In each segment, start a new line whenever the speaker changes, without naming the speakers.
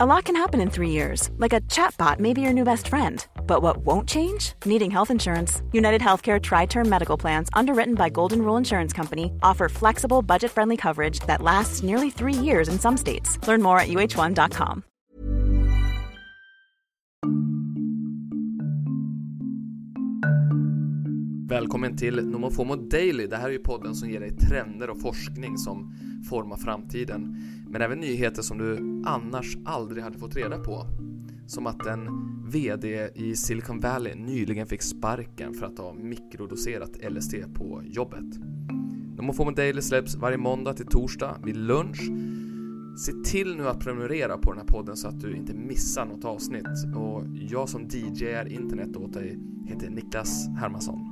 A lot can happen in three years, like a chatbot may be your new best friend. But what won't change? Needing health insurance. United Healthcare Tri Term Medical Plans, underwritten by Golden Rule Insurance Company, offer flexible, budget friendly coverage that lasts nearly three years in some states. Learn more at uh1.com.
Välkommen till Nomofomo Daily. Det här är podden som ger dig trender och forskning som formar framtiden. Men även nyheter som du annars aldrig hade fått reda på. Som att en VD i Silicon Valley nyligen fick sparken för att ha mikrodoserat LSD på jobbet. Nomofomo Daily släpps varje måndag till torsdag vid lunch. Se till nu att prenumerera på den här podden så att du inte missar något avsnitt. Och jag som DJ är internet åt dig heter Niklas Hermansson.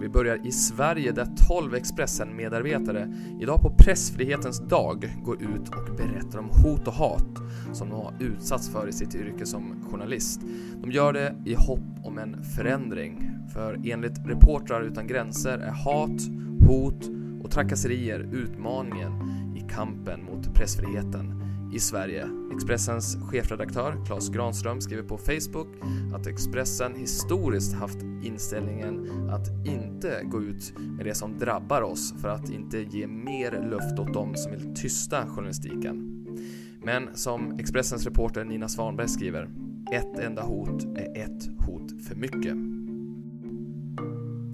Vi börjar i Sverige där 12 Expressen-medarbetare idag på pressfrihetens dag går ut och berättar om hot och hat som de har utsatts för i sitt yrke som journalist. De gör det i hopp om en förändring. För enligt Reportrar utan gränser är hat, hot och trakasserier utmaningen i kampen mot pressfriheten i Sverige. Expressens chefredaktör Claes Granström skriver på Facebook att Expressen historiskt haft inställningen att inte gå ut med det som drabbar oss för att inte ge mer luft åt dem som vill tysta journalistiken. Men som Expressens reporter Nina Svanberg skriver, ett enda hot är ett hot för mycket.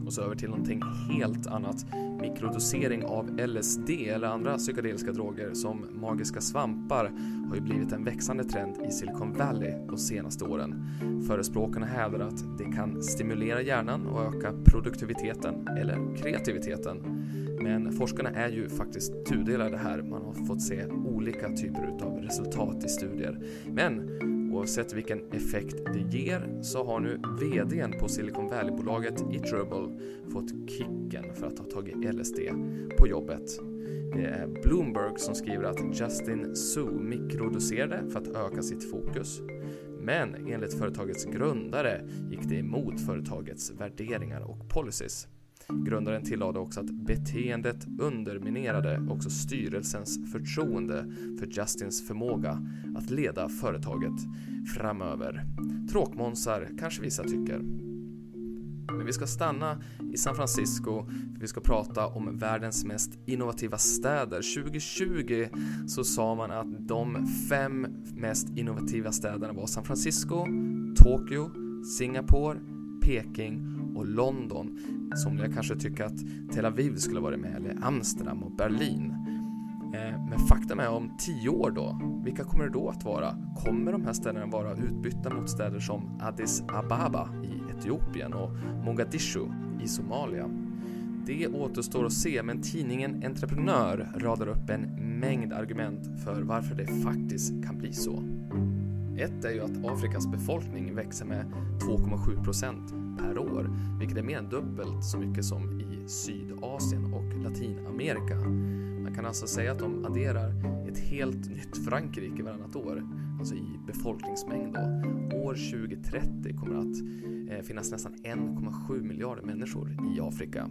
Och så över till någonting helt annat. Mikrodosering av LSD eller andra psykedeliska droger som magiska svampar har ju blivit en växande trend i Silicon Valley de senaste åren. Förespråkarna hävdar att det kan stimulera hjärnan och öka produktiviteten eller kreativiteten. Men forskarna är ju faktiskt tudelade här. Man har fått se olika typer av resultat i studier. Men Oavsett vilken effekt det ger så har nu VDn på Silicon Valley-bolaget Iterable fått kicken för att ha tagit LSD på jobbet. Det är Bloomberg som skriver att Justin Su mikrodoserade för att öka sitt fokus. Men enligt företagets grundare gick det emot företagets värderingar och policies. Grundaren tillade också att beteendet underminerade också styrelsens förtroende för Justins förmåga att leda företaget framöver. Tråkmånsar kanske vissa tycker. Men vi ska stanna i San Francisco för vi ska prata om världens mest innovativa städer. 2020 så sa man att de fem mest innovativa städerna var San Francisco, Tokyo, Singapore, Peking och London. Somliga kanske tycker att Tel Aviv skulle varit med, eller Amsterdam och Berlin. Eh, men faktum är om tio år då, vilka kommer det då att vara? Kommer de här städerna vara utbytta mot städer som Addis Ababa i Etiopien och Mogadishu i Somalia? Det återstår att se, men tidningen Entreprenör radar upp en mängd argument för varför det faktiskt kan bli så. Ett är ju att Afrikas befolkning växer med 2,7 procent per år, vilket är mer än dubbelt så mycket som i Sydasien och Latinamerika. Man kan alltså säga att de adderar ett helt nytt Frankrike varannat år, alltså i befolkningsmängd då. År 2030 kommer det att eh, finnas nästan 1,7 miljarder människor i Afrika.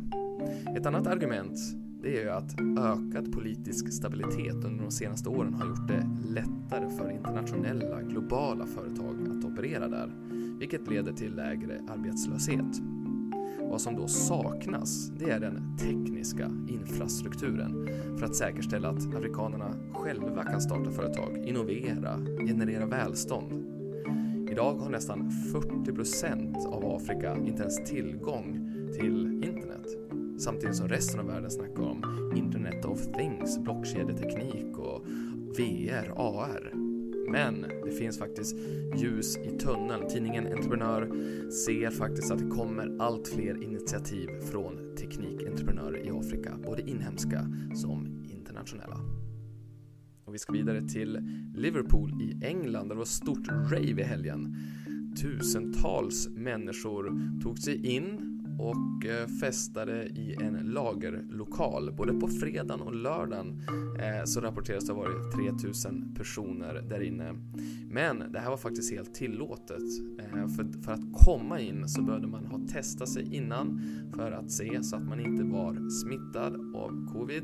Ett annat argument det är ju att ökad politisk stabilitet under de senaste åren har gjort det lättare för internationella, globala företag att operera där vilket leder till lägre arbetslöshet. Vad som då saknas, det är den tekniska infrastrukturen för att säkerställa att afrikanerna själva kan starta företag, innovera, generera välstånd. Idag har nästan 40% av Afrika inte ens tillgång till internet. Samtidigt som resten av världen snackar om Internet of Things, blockkedjeteknik och VR, AR. Men det finns faktiskt ljus i tunneln. Tidningen Entreprenör ser faktiskt att det kommer allt fler initiativ från teknikentreprenörer i Afrika, både inhemska som internationella. Och vi ska vidare till Liverpool i England där det var stort rave i helgen. Tusentals människor tog sig in och eh, festade i en lagerlokal. Både på fredagen och lördagen eh, så rapporteras det ha varit 3000 personer där inne. Men det här var faktiskt helt tillåtet. Eh, för, för att komma in så behövde man ha testat sig innan för att se så att man inte var smittad av covid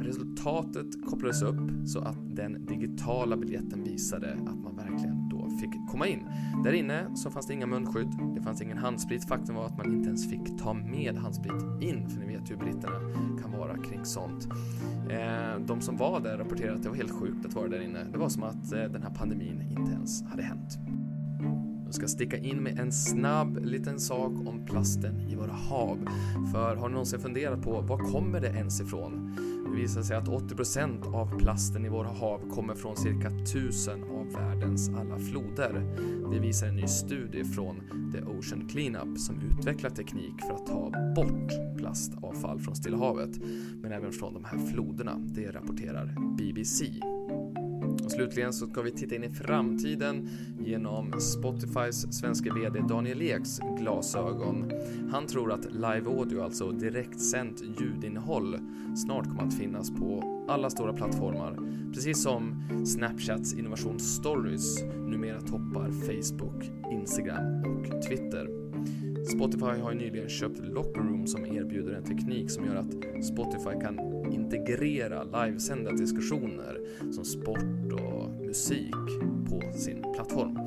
resultatet kopplades upp så att den digitala biljetten visade att man verkligen fick komma in. Där inne så fanns det inga munskydd, det fanns ingen handsprit. Faktum var att man inte ens fick ta med handsprit in, för ni vet hur britterna kan vara kring sånt. Eh, de som var där rapporterade att det var helt sjukt att vara där inne. Det var som att eh, den här pandemin inte ens hade hänt. Jag ska sticka in med en snabb liten sak om plasten i våra hav. För har ni någonsin funderat på var kommer det ens ifrån? Det visar sig att 80% av plasten i våra hav kommer från cirka 1000 av världens alla floder. Det visar en ny studie från The Ocean Cleanup som utvecklar teknik för att ta bort plastavfall från Stilla havet, men även från de här floderna. Det rapporterar BBC. Och slutligen så ska vi titta in i framtiden genom Spotifys svenska VD Daniel Eks glasögon. Han tror att live audio, alltså direktsänt ljudinnehåll, snart kommer att finnas på alla stora plattformar. Precis som Snapchats innovation Stories numera toppar Facebook, Instagram och Twitter. Spotify har ju nyligen köpt Locker Room som erbjuder en teknik som gör att Spotify kan integrera livesända diskussioner som sport och musik på sin plattform.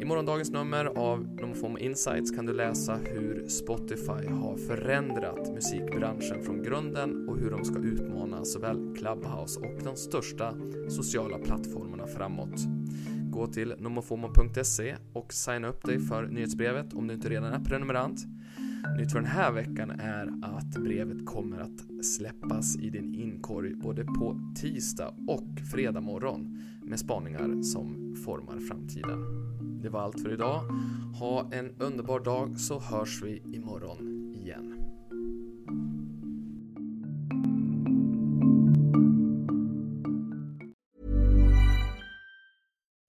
I morgondagens nummer av Nomofom Insights kan du läsa hur Spotify har förändrat musikbranschen från grunden och hur de ska utmana såväl Clubhouse och de största sociala plattformarna framåt. Gå till nomofomo.se och signa upp dig för nyhetsbrevet om du inte redan är prenumerant. Nytt för den här veckan är att brevet kommer att släppas i din inkorg både på tisdag och fredag morgon med spaningar som formar framtiden. Det var allt för idag. Ha en underbar dag så hörs vi imorgon